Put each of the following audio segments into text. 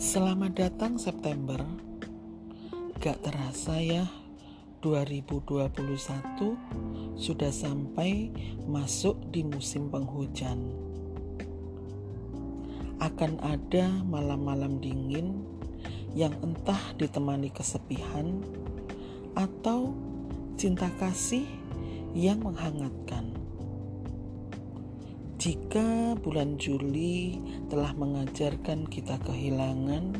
Selamat datang September. Gak terasa ya 2021 sudah sampai masuk di musim penghujan. Akan ada malam-malam dingin yang entah ditemani kesepian atau cinta kasih yang menghangatkan. Jika bulan Juli telah mengajarkan kita kehilangan,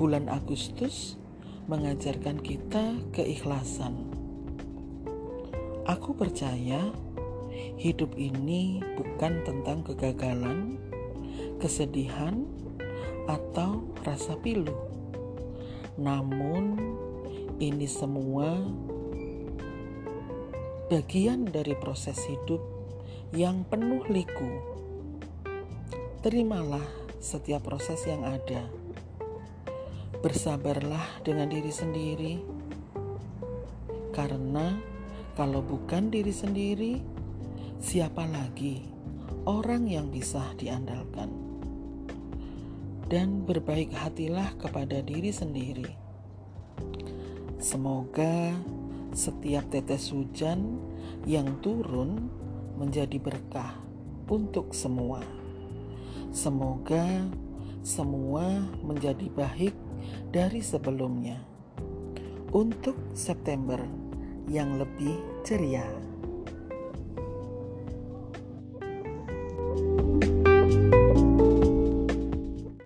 bulan Agustus mengajarkan kita keikhlasan. Aku percaya hidup ini bukan tentang kegagalan, kesedihan, atau rasa pilu. Namun, ini semua bagian dari proses hidup yang penuh liku. Terimalah setiap proses yang ada. Bersabarlah dengan diri sendiri, karena kalau bukan diri sendiri, siapa lagi orang yang bisa diandalkan? Dan berbaik hatilah kepada diri sendiri. Semoga setiap tetes hujan yang turun menjadi berkah untuk semua. Semoga semua menjadi baik dari sebelumnya. Untuk September yang lebih ceria.